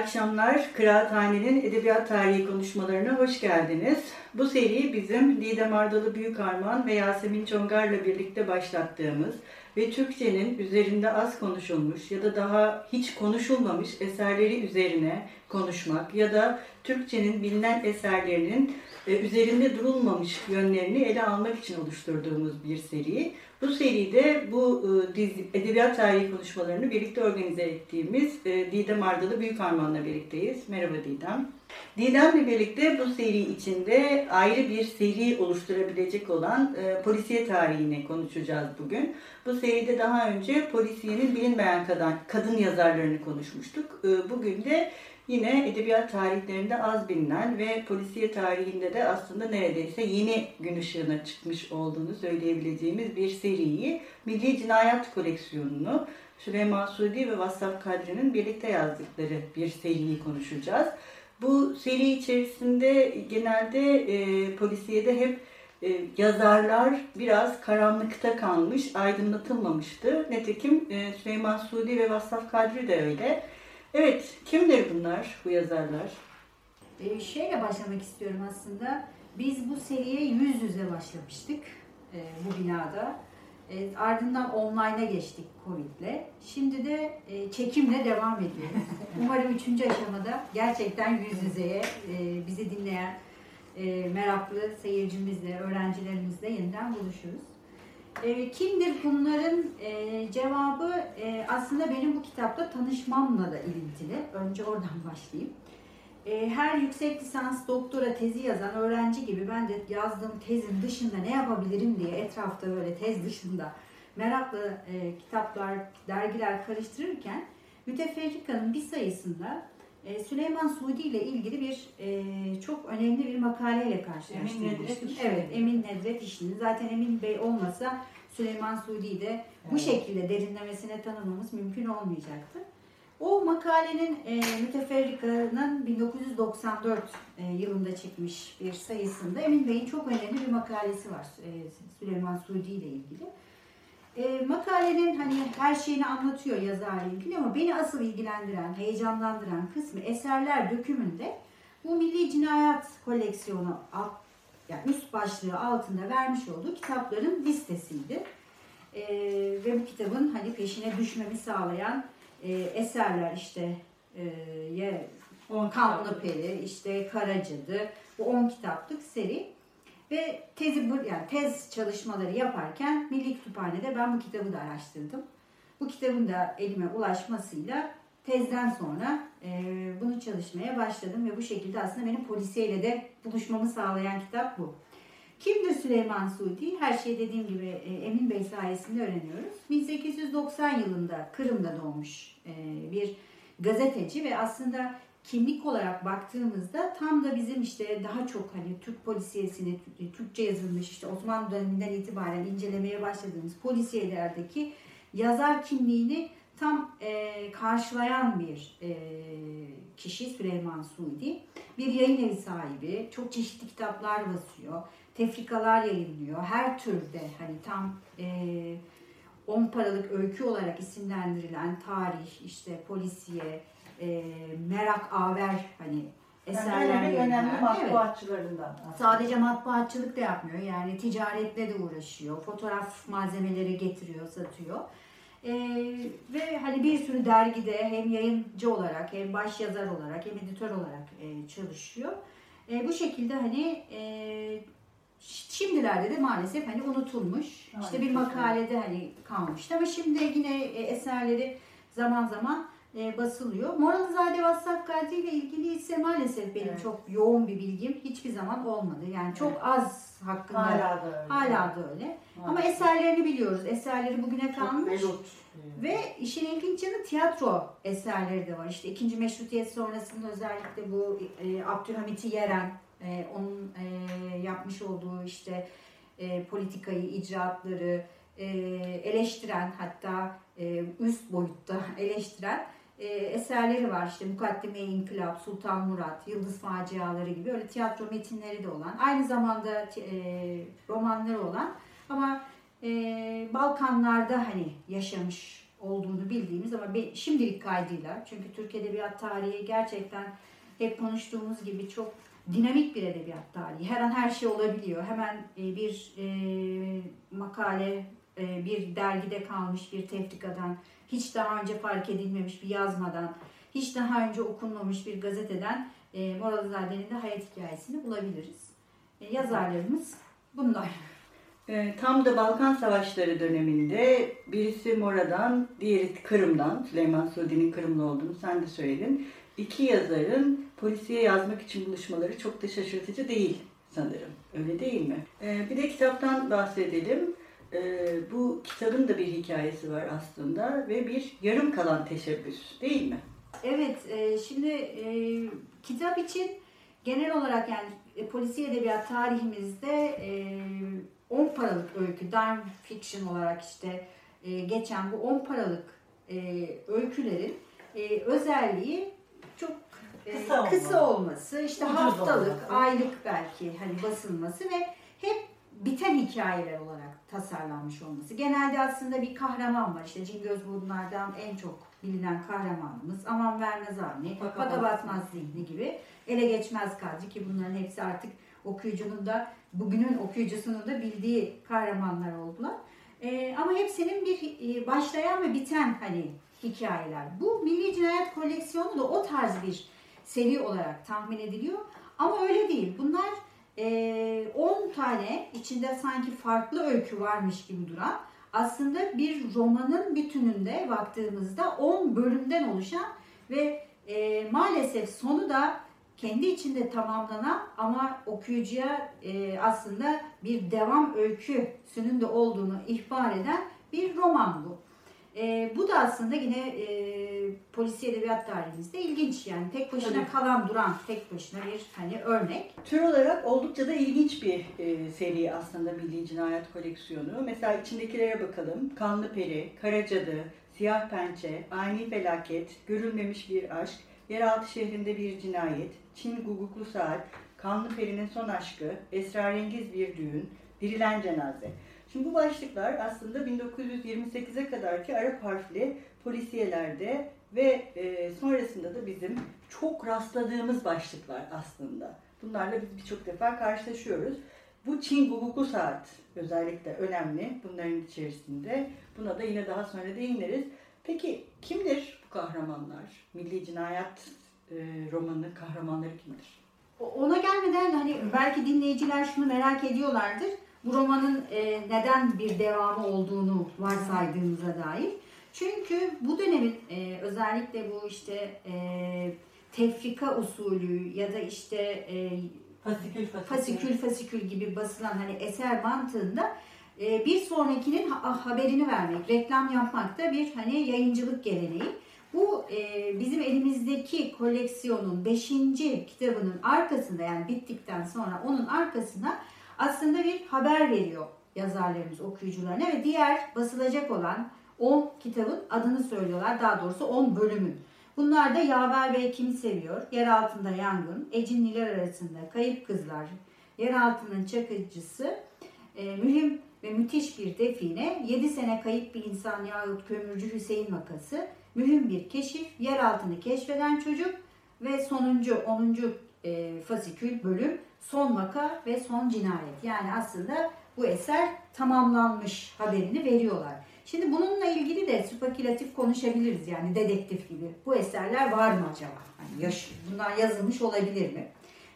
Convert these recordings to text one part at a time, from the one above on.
Akşamlar. Kıraathane'nin edebiyat tarihi konuşmalarına hoş geldiniz. Bu seri bizim Didem Ardalı Büyükarman ve Yasemin Çongar'la birlikte başlattığımız ve Türkçenin üzerinde az konuşulmuş ya da daha hiç konuşulmamış eserleri üzerine konuşmak ya da Türkçenin bilinen eserlerinin e, üzerinde durulmamış yönlerini ele almak için oluşturduğumuz bir seri. Bu seride bu e, dizi, edebiyat tarihi konuşmalarını birlikte organize ettiğimiz e, Didem Ardalı Büyükarman'la birlikteyiz. Merhaba Didem. Didem'le birlikte bu seri içinde ayrı bir seri oluşturabilecek olan e, polisiye tarihini konuşacağız bugün. Bu seride daha önce polisiyenin bilinmeyen kadın, kadın yazarlarını konuşmuştuk. E, bugün de yine edebiyat tarihlerinde az bilinen ve polisiye tarihinde de aslında neredeyse yeni gün ışığına çıkmış olduğunu söyleyebileceğimiz bir seriyi Milli Cinayet Koleksiyonu'nu Süleyman Sudi ve Vassaf Kadri'nin birlikte yazdıkları bir seriyi konuşacağız. Bu seri içerisinde genelde e, polisiyede hep e, yazarlar biraz karanlıkta kalmış, aydınlatılmamıştı. Netekim e, Süleyman Sudi ve Vassaf Kadri de öyle. Evet, kimdir bunlar, bu yazarlar? E, şeyle başlamak istiyorum aslında. Biz bu seriye yüz yüze başlamıştık e, bu binada. E, ardından online'a geçtik Covid'le. Şimdi de e, çekimle devam ediyoruz. Umarım üçüncü aşamada gerçekten yüz yüzeye e, bizi dinleyen e, meraklı seyircimizle, öğrencilerimizle yeniden buluşuruz. E, kimdir bunların e, cevabı e, aslında benim bu kitapta tanışmamla da ilintili. Önce oradan başlayayım. E, her yüksek lisans doktora tezi yazan öğrenci gibi ben de yazdığım tezin dışında ne yapabilirim diye etrafta böyle tez dışında meraklı e, kitaplar, dergiler karıştırırken Müteferrika'nın bir sayısında Süleyman Sudi ile ilgili bir e, çok önemli bir makaleyle karşılaştım. Emin Nedret İşli. Evet, Emin Nedret İşli'nin. Zaten Emin Bey olmasa Süleyman Sudi'yi de bu Evet. şekilde derinlemesine tanımamız mümkün olmayacaktı. O makalenin e, Müteferrika'nın 1994 e, yılında çıkmış bir sayısında Emin Bey'in çok önemli bir makalesi var e, Süleyman Sudi ile ilgili. E, makalenin hani her şeyini anlatıyor yazarla ilgili ama beni asıl ilgilendiren, heyecanlandıran kısmı eserler dökümünde bu Milli Cinayet Koleksiyonu alt, yani üst başlığı altında vermiş olduğu kitapların listesiydi. E, ve bu kitabın hani peşine düşmemi sağlayan e, eserler işte e, ye, Kanlı Peri, işte Karaca'dı. Bu 10 kitaplık seri. Ve tezi yani tez çalışmaları yaparken Milli Kütüphane'de ben bu kitabı da araştırdım. Bu kitabın da elime ulaşmasıyla tezden sonra e, bunu çalışmaya başladım ve bu şekilde aslında benim polisiyeyle de buluşmamı sağlayan kitap bu. Kimdir Süleyman Sudi? Her şeyi dediğim gibi e, Emin Bey sayesinde öğreniyoruz. 1890 yılında Kırım'da doğmuş e, bir gazeteci ve aslında kimlik olarak baktığımızda tam da bizim işte daha çok hani Türk polisiyesini, Türkçe yazılmış işte Osmanlı döneminden itibaren incelemeye başladığımız polisiyelerdeki yazar kimliğini tam e, karşılayan bir e, kişi Süleyman Suudi. Bir yayın evi sahibi, çok çeşitli kitaplar basıyor, tefrikalar yayınlıyor. Her türde hani tam e, 10 paralık öykü olarak isimlendirilen tarih, işte polisiye, e, merak aver hani eserler Yani önemli. Evet. matbuatçılarından. aslında. Sadece matbuatçılık da yapmıyor. Yani ticaretle de uğraşıyor. Fotoğraf malzemeleri getiriyor, satıyor. Ee, ve hani bir sürü dergide hem yayıncı olarak hem baş yazar olarak hem editör olarak e, çalışıyor. E, bu şekilde hani e, şimdilerde de maalesef hani unutulmuş. İşte bir makalede hani kalmıştı ama şimdi yine e, eserleri zaman zaman e, basılıyor. Moranzade Vassaf Kadri ile ilgili ise maalesef benim Evet. çok yoğun bir bilgim hiçbir zaman olmadı. Yani çok Evet. az hakkında Hala da öyle. hala da öyle. Ama eserlerini biliyoruz. Eserleri bugüne Çok kalmış. velut. Ve işin ilginç yanı tiyatro eserleri de var. İşte ikinci meşrutiyet sonrasında özellikle bu e, Abdülhamit'i yeren, e, onun e, yapmış olduğu işte e, politikayı, icraatları e, eleştiren hatta e, üst boyutta eleştiren e, eserleri var. İşte Mukaddime-i İnkılap, Sultan Murat, Yıldız Faciaları gibi öyle tiyatro metinleri de olan, aynı zamanda e, romanları olan ama e, Balkanlarda hani yaşamış olduğunu bildiğimiz ama şimdilik kaydıyla çünkü Türk Edebiyat Tarihi gerçekten hep konuştuğumuz gibi çok dinamik bir edebiyat tarihi. Her an her şey olabiliyor. Hemen e, bir e, makale e, bir dergide kalmış bir tefrikadan, hiç daha önce fark edilmemiş bir yazmadan, hiç daha önce okunmamış bir gazeteden e, Moralizade'nin de hayat hikayesini bulabiliriz. E, yazarlarımız bunlar. E, tam da Balkan Savaşları döneminde birisi Mora'dan, diğeri Kırım'dan, Süleyman Suudi'nin Kırımlı olduğunu sen de söyledin. İki yazarın polisiye yazmak için buluşmaları çok da şaşırtıcı değil sanırım. Öyle değil mi? E, bir de kitaptan bahsedelim. E, bu kitabın da bir hikayesi var aslında ve bir yarım kalan teşebbüs değil mi? Evet, e, şimdi e, kitap için genel olarak yani e, polisiye edebiyat tarihimizde e, 10 paralık öykü, dime fiction olarak işte e, geçen bu 10 paralık e, öykülerin e, özelliği çok e, kısa, kısa olması, işte haftalık, olması. aylık belki hani basılması ve hep biten hikayeler olarak tasarlanmış olması. Genelde aslında bir kahraman var. İşte Cingöz bunlardan en çok bilinen kahramanımız. Aman vermez Avni, Faka batmaz zihni gibi. Ele geçmez kalcı ki bunların hepsi artık okuyucunun da bugünün okuyucusunun da bildiği kahramanlar oldular. Ee, ama hepsinin bir e, başlayan ve biten hani hikayeler. Bu Milli Cinayet Koleksiyonu da o tarz bir seri olarak tahmin ediliyor. Ama öyle değil. Bunlar 10 e, tane içinde sanki farklı öykü varmış gibi duran aslında bir romanın bütününde baktığımızda 10 bölümden oluşan ve e, maalesef sonu da kendi içinde tamamlanan ama okuyucuya e, aslında bir devam öyküsünün de olduğunu ihbar eden bir roman bu. E, bu da aslında yine e, polisi edebiyat tarihimizde ilginç yani tek başına Tabii. kalan duran tek başına bir hani örnek. Tür olarak oldukça da ilginç bir e, seri aslında Milli Cinayet Koleksiyonu. Mesela içindekilere bakalım. Kanlı Peri, Kara Cadı, Siyah Pençe, Ani Felaket, Görülmemiş Bir Aşk, Yeraltı Şehrinde Bir Cinayet, Çin Guguklu Saat, Kanlı Peri'nin Son Aşkı, Esrarengiz Bir Düğün, Dirilen Cenaze. Şimdi bu başlıklar aslında 1928'e kadarki Arap harfli polisiyelerde ve e, sonrasında da bizim çok rastladığımız başlıklar aslında. Bunlarla biz birçok defa karşılaşıyoruz. Bu Çin hukuklu saat özellikle önemli bunların içerisinde. Buna da yine daha sonra değiniriz. Peki kimdir bu kahramanlar? Milli Cinayet e, romanı kahramanları kimdir? Ona gelmeden hani belki dinleyiciler şunu merak ediyorlardır bu romanın e, neden bir devamı olduğunu varsaydığımıza dair. Çünkü bu dönemin e, özellikle bu işte e, tefrika usulü ya da işte e, fasikül, fasikül. fasikül fasikül gibi basılan hani eser mantığında e, bir sonrakinin ha haberini vermek, reklam yapmak da bir hani yayıncılık geleneği. Bu e, bizim elimizdeki koleksiyonun 5. kitabının arkasında yani bittikten sonra onun arkasında aslında bir haber veriyor yazarlarımız okuyucularına ve diğer basılacak olan 10 kitabın adını söylüyorlar. Daha doğrusu 10 bölümün. Bunlar da Yaver Bey Kimi Seviyor, Yer Altında Yangın, Ecinliler Arasında Kayıp Kızlar, Yer Altının Çakıcısı, e, mühim ve müthiş bir define, 7 sene kayıp bir insan yahut kömürcü Hüseyin vakası, mühim bir keşif, yer altını keşfeden çocuk ve sonuncu 10. E, fasikül bölüm son vaka ve son cinayet. Yani aslında bu eser tamamlanmış haberini veriyorlar. Şimdi bununla ilgili de spekülatif konuşabiliriz yani dedektif gibi. Bu eserler var mı acaba? Hani yaş, bunlar yazılmış olabilir mi?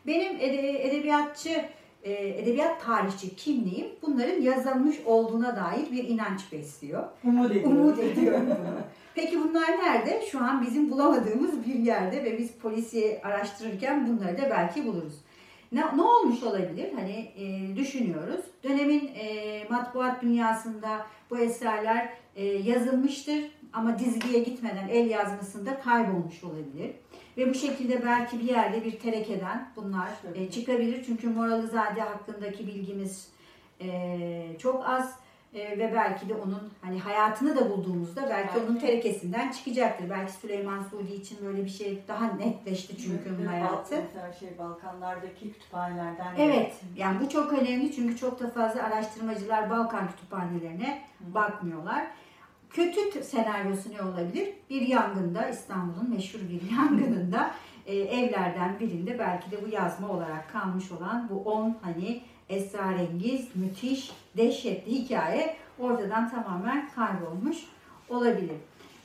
Benim ede, edebiyatçı, e, edebiyat tarihçi kimliğim bunların yazılmış olduğuna dair bir inanç besliyor. Umut ediyorum. Umut ediyorum bunu. Peki bunlar nerede? Şu an bizim bulamadığımız bir yerde ve biz polisi araştırırken bunları da belki buluruz. Ne, ne olmuş olabilir? Hani e, düşünüyoruz. Dönemin e, matbuat dünyasında bu eserler e, yazılmıştır ama dizgiye gitmeden el yazmasında kaybolmuş olabilir. Ve bu şekilde belki bir yerde bir terekeden bunlar e, çıkabilir. Çünkü Moralizade hakkındaki bilgimiz e, çok az e, ve belki de onun hani hayatını da bulduğumuzda belki onun terekesinden çıkacaktır. Belki Süleyman Sudi için böyle bir şey daha netleşti çünkü onun hayatı. Mesela şey Balkanlardaki kütüphanelerden. Evet, yani bu çok önemli çünkü çok da fazla araştırmacılar Balkan kütüphanelerine bakmıyorlar. Kötü senaryosu ne olabilir? Bir yangında, İstanbul'un meşhur bir yangınında e, evlerden birinde belki de bu yazma olarak kalmış olan bu 10 hani esrarengiz, müthiş, dehşetli hikaye ortadan tamamen kaybolmuş olabilir.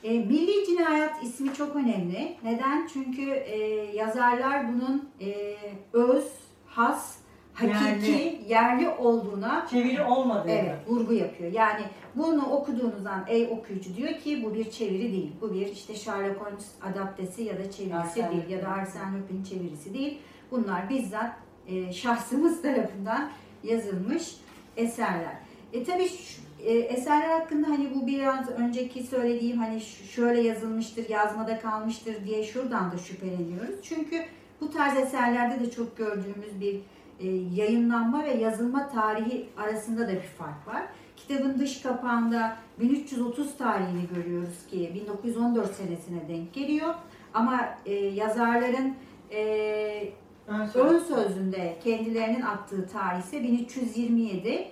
E, Milli Cinayet ismi çok önemli. Neden? Çünkü e, yazarlar bunun e, öz, has, hakiki, yerli, yerli olduğuna çeviri olmadığı. Evet, vurgu yapıyor. Yani bunu okuduğunuzdan ey okuyucu diyor ki bu bir çeviri değil. Bu bir işte Sherlock Holmes adaptesi ya da çevirisi Arsene değil ya da Arsene Lupin çevirisi değil. Bunlar bizzat e, şahsımız tarafından yazılmış eserler. E tabi e, eserler hakkında hani bu biraz önceki söylediğim hani şöyle yazılmıştır, yazmada kalmıştır diye şuradan da şüpheleniyoruz. Çünkü bu tarz eserlerde de çok gördüğümüz bir e, yayınlanma ve yazılma tarihi arasında da bir fark var. Kitabın dış kapağında 1330 tarihini görüyoruz ki 1914 senesine denk geliyor. Ama e, yazarların e, söz. ön sözünde kendilerinin attığı tarih ise 1327.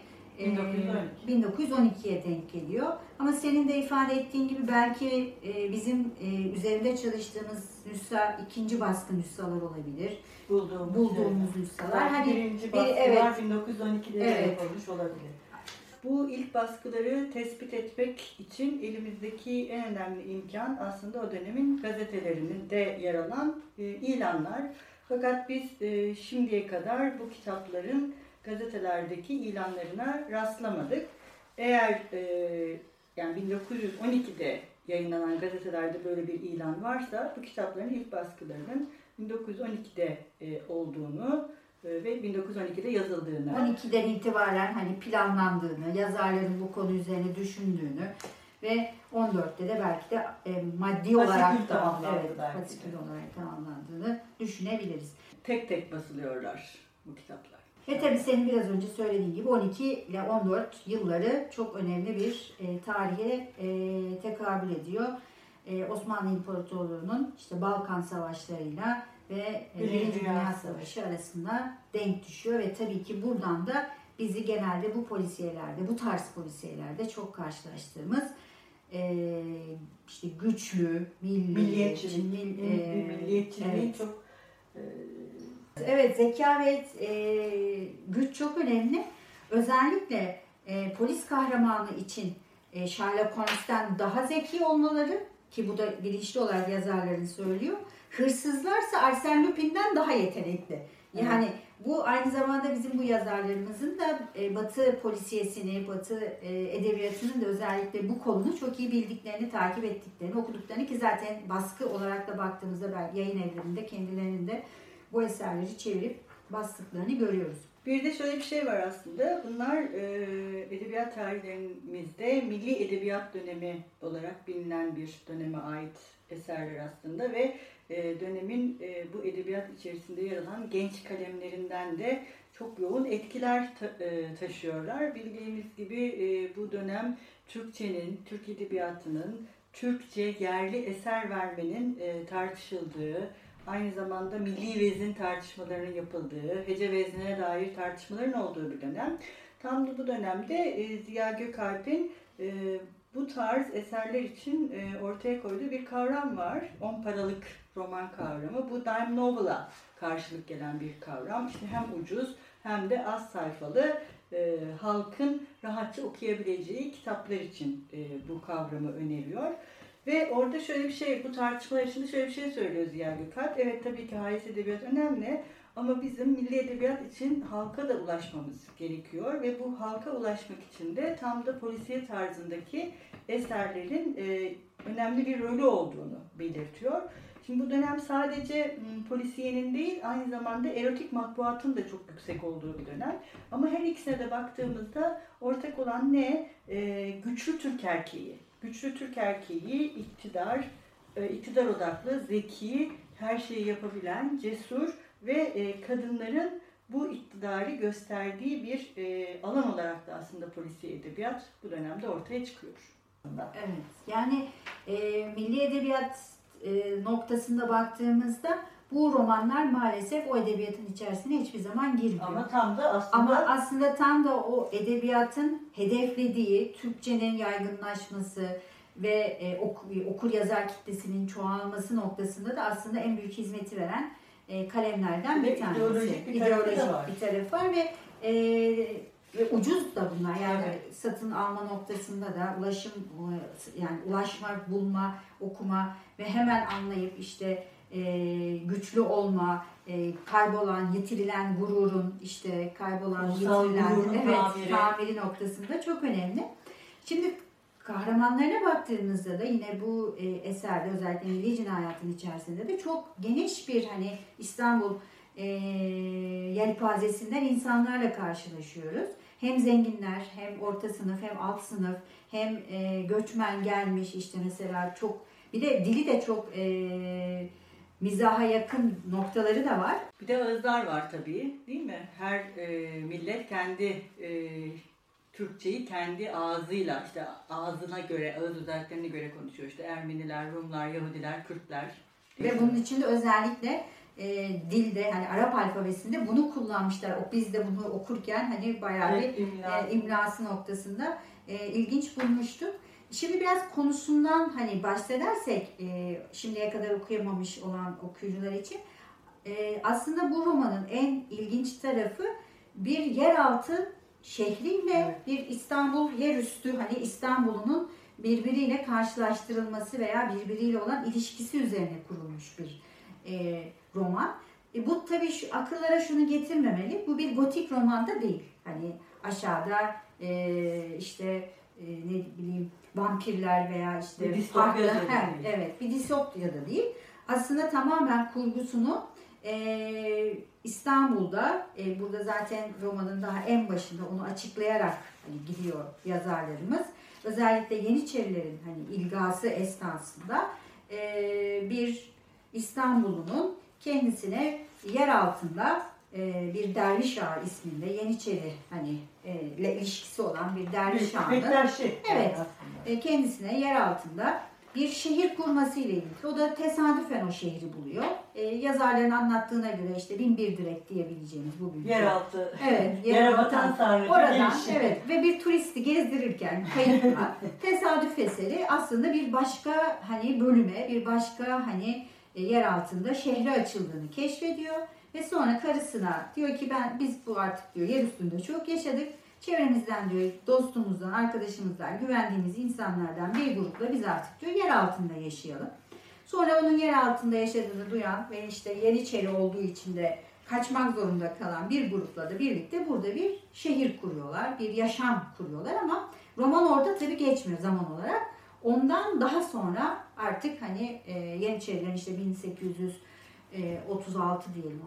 1912'ye denk geliyor. Ama senin de ifade ettiğin gibi belki bizim üzerinde çalıştığımız nüsha ikinci baskı nüshalar olabilir. Bulduğumuz, bulduğumuz şey. nüshalar. Hani birinci baskılar evet, 1912'de evet. yapılmış olabilir. Bu ilk baskıları tespit etmek için elimizdeki en önemli imkan aslında o dönemin gazetelerinde yer alan ilanlar. Fakat biz şimdiye kadar bu kitapların gazetelerdeki ilanlarına rastlamadık. Eğer e, yani 1912'de yayınlanan gazetelerde böyle bir ilan varsa bu kitapların ilk baskılarının 1912'de e, olduğunu e, ve 1912'de yazıldığını. 12'den itibaren hani planlandığını, yazarların bu konu üzerine düşündüğünü ve 14'te de belki de e, maddi olarak da evet, pasikül olarak tamamlandığını düşünebiliriz. Tek tek basılıyorlar bu kitaplar. Ve tabii senin biraz önce söylediğin gibi 12 ile 14 yılları çok önemli bir e, tarihe e, tekabül ediyor. E, Osmanlı İmparatorluğu'nun işte Balkan Savaşları'yla ve e, Birinci Dünya Savaşı arasında denk düşüyor ve tabii ki buradan da bizi genelde bu polisiyelerde, bu tarz polisiyelerde çok karşılaştığımız e, işte güçlü, milli, milliyetçi, mil, e, milliyetçiliği evet. çok e, Evet zeka ve e, güç çok önemli. Özellikle e, polis kahramanı için e, Sherlock Holmes'ten daha zeki olmaları ki bu da bilinçli olarak yazarların söylüyor. Hırsızlarsa Arsène Lupin'den daha yetenekli. Yani evet. bu aynı zamanda bizim bu yazarlarımızın da e, Batı polisiyesini, Batı e, edebiyatının da özellikle bu kolunu çok iyi bildiklerini, takip ettiklerini, okuduklarını ki zaten baskı olarak da baktığımızda belki yayın evlerinde kendilerinin de bu eserleri çevirip bastıklarını görüyoruz. Bir de şöyle bir şey var aslında. Bunlar e, edebiyat tarihlerimizde milli edebiyat dönemi olarak bilinen bir döneme ait eserler aslında ve e, dönemin e, bu edebiyat içerisinde yer alan genç kalemlerinden de çok yoğun etkiler e, taşıyorlar. Bildiğimiz gibi bu dönem Türkçenin, Türk edebiyatının Türkçe yerli eser vermenin tartışıldığı, aynı zamanda milli vezin tartışmalarının yapıldığı, hece veznine dair tartışmaların olduğu bir dönem. Tam da bu dönemde Ziya Gökalp'in bu tarz eserler için ortaya koyduğu bir kavram var. On paralık roman kavramı. Bu dime novel'a karşılık gelen bir kavram. İşte hem ucuz hem de az sayfalı halkın rahatça okuyabileceği kitaplar için bu kavramı öneriyor. Ve orada şöyle bir şey, bu tartışmalar içinde şöyle bir şey söylüyor Ziya Gökalp. Evet tabii ki haiz edebiyat önemli ama bizim milli edebiyat için halka da ulaşmamız gerekiyor. Ve bu halka ulaşmak için de tam da polisiye tarzındaki eserlerin e, önemli bir rolü olduğunu belirtiyor. Şimdi bu dönem sadece polisiyenin değil aynı zamanda erotik matbuatın da çok yüksek olduğu bir dönem. Ama her ikisine de baktığımızda ortak olan ne? E, güçlü Türk erkeği güçlü Türk erkeği, iktidar, iktidar odaklı, zeki, her şeyi yapabilen, cesur ve kadınların bu iktidarı gösterdiği bir alan olarak da aslında polisi edebiyat bu dönemde ortaya çıkıyor. Evet. Yani e, milli edebiyat e, noktasında baktığımızda bu romanlar maalesef o edebiyatın içerisine hiçbir zaman girmiyor. Ama tam da aslında Ama aslında tam da o edebiyatın hedeflediği Türkçenin yaygınlaşması ve e, oku- okur yazar kitlesinin çoğalması noktasında da aslında en büyük hizmeti veren e, kalemlerden Ve bir tanesi. ideolojik bir tarafı İdeolojik var. bir tarafı var ve e, ve ucuz da bunlar yani Evet. satın alma noktasında da ulaşım e, yani ulaşma, bulma, okuma ve hemen anlayıp işte e, güçlü olma, e, kaybolan, yitirilen gururun işte kaybolan, Ulusal yitirilen evet, tamiri. tamiri noktasında çok önemli. Şimdi kahramanlarına baktığımızda da yine bu e, eserde özellikle Milli Cinayet'in içerisinde de çok geniş bir hani İstanbul e, yelpazesinden insanlarla karşılaşıyoruz. Hem zenginler, hem orta sınıf, hem alt sınıf, hem e, göçmen gelmiş işte mesela çok bir de dili de çok e, mizaha yakın noktaları da var. bir de ağızlar var tabii değil mi? Her e, millet kendi e, Türkçeyi kendi ağzıyla işte ağzına göre, ağız özelliklerine göre konuşuyor. İşte Ermeniler, Rumlar, Yahudiler, Kürtler. Ve bunun içinde özellikle e, dilde hani Arap alfabesinde bunu kullanmışlar. O biz de bunu okurken hani bayağı bir imla. e, imlası noktasında e, ilginç bulmuştuk. Şimdi biraz konusundan hani bahsedersek e, şimdiye kadar okuyamamış olan okuyucular için e, aslında bu romanın en ilginç tarafı bir yeraltı şehri ve Evet. bir İstanbul yerüstü hani İstanbul'un birbiriyle karşılaştırılması veya birbiriyle olan ilişkisi üzerine kurulmuş bir e, roman. E, bu tabii şu, akıllara şunu getirmemeli. Bu bir gotik roman da değil. Hani aşağıda e, işte e, ne bileyim vampirler veya işte Bir farklı- da He, evet bir distopya da değil. Aslında tamamen kurgusunu e, İstanbul'da e, burada zaten romanın daha en başında onu açıklayarak hani gidiyor yazarlarımız. Özellikle Yeniçerilerin hani ilgası esnasında e, bir İstanbul'un kendisine yer altında e, bir derviş ağa isminde Yeniçeri hani e, ile ilişkisi olan bir derviş ağanın Bektaşi. Evet. e, kendisine yer altında bir şehir kurması ile ilgili. O da tesadüfen o şehri buluyor. E, yazarların anlattığına göre işte bin bir direk diyebileceğimiz bugün. Yeraltı. Evet, Yere batan. sarnıcı Oradan gelişi. evet ve bir turisti gezdirirken kayıtla tesadüf eseri aslında bir başka hani bölüme, bir başka hani yer altında şehre açıldığını keşfediyor ve sonra karısına diyor ki ben biz bu artık diyor yer üstünde çok yaşadık. Çevremizden diyor dostumuzdan, arkadaşımızdan, güvendiğimiz insanlardan bir grupla biz artık diyor yer altında yaşayalım. Sonra onun yer altında yaşadığını duyan ve işte Yeniçeri olduğu için de kaçmak zorunda kalan bir grupla da birlikte burada bir şehir kuruyorlar, bir yaşam kuruyorlar ama roman orada tabii geçmiyor zaman olarak. Ondan daha sonra artık hani e, Yeniçerilerin işte 1836 diyelim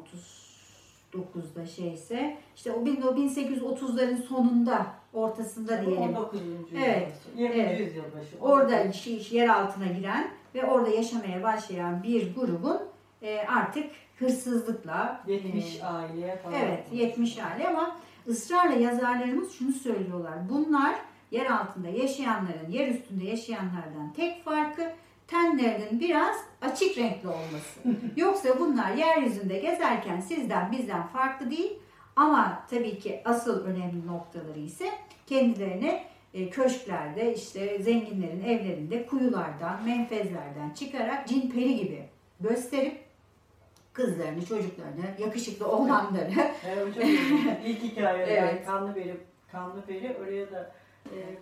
39'da şeyse işte o bin- o 1830'ların sonunda ortasında diyelim. 19. Evet, yüzyıl, 20. evet. yüzyıl başı. Orada şey, yer altına giren ve orada yaşamaya başlayan bir grubun e, artık hırsızlıkla 70 e, aileye falan. Evet 70 aile ama ısrarla yazarlarımız şunu söylüyorlar. Bunlar yer altında yaşayanların yer üstünde yaşayanlardan tek farkı tenlerinin biraz açık renkli olması. Yoksa bunlar yeryüzünde gezerken sizden bizden farklı değil. Ama tabii ki asıl önemli noktaları ise kendilerini e, köşklerde işte zenginlerin evlerinde kuyulardan, menfezlerden çıkarak cin peri gibi gösterip kızlarını, çocuklarını, yakışıklı oğlanları Evet, çok. İlk hikaye yani Evet. kanlı peri, kanlı peri oraya da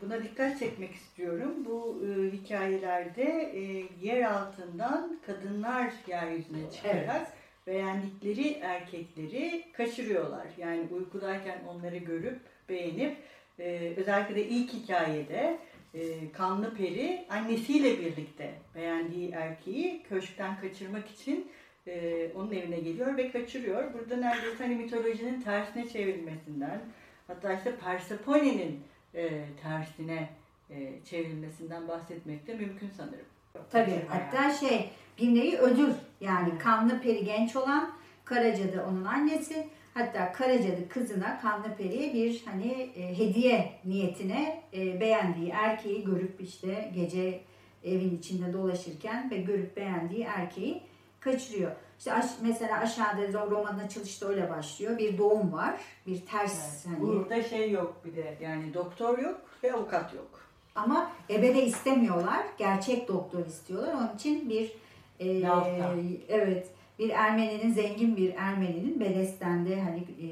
buna dikkat çekmek istiyorum. Bu e, hikayelerde e, yer altından kadınlar yeryüzüne çıkarak beğendikleri erkekleri kaçırıyorlar. Yani uykudayken onları görüp beğenip e, özellikle de ilk hikayede e, kanlı peri annesiyle birlikte beğendiği erkeği köşkten kaçırmak için e, onun evine geliyor ve kaçırıyor. Burada neredeyse hani mitolojinin tersine çevrilmesinden hatta işte Persephone'nin e, tersine e, çevrilmesinden bahsetmek de mümkün sanırım. Tabii hatta şey bir nevi ödül yani kanlı peri genç olan Karaca da onun annesi Hatta Karacadı kızına Kanlıperi'ye bir hani e, hediye niyetine e, beğendiği erkeği görüp işte gece evin içinde dolaşırken ve görüp beğendiği erkeği kaçırıyor. İşte aş, mesela aşağıda romanın açılışı öyle başlıyor. Bir doğum var. Bir ters Evet. hani Burada şey yok bir de yani doktor yok ve avukat yok. ama ebede istemiyorlar. Gerçek doktor istiyorlar. Onun için bir e, Lafta. evet bir Ermeninin zengin bir Ermeninin Bedesten'de hani e,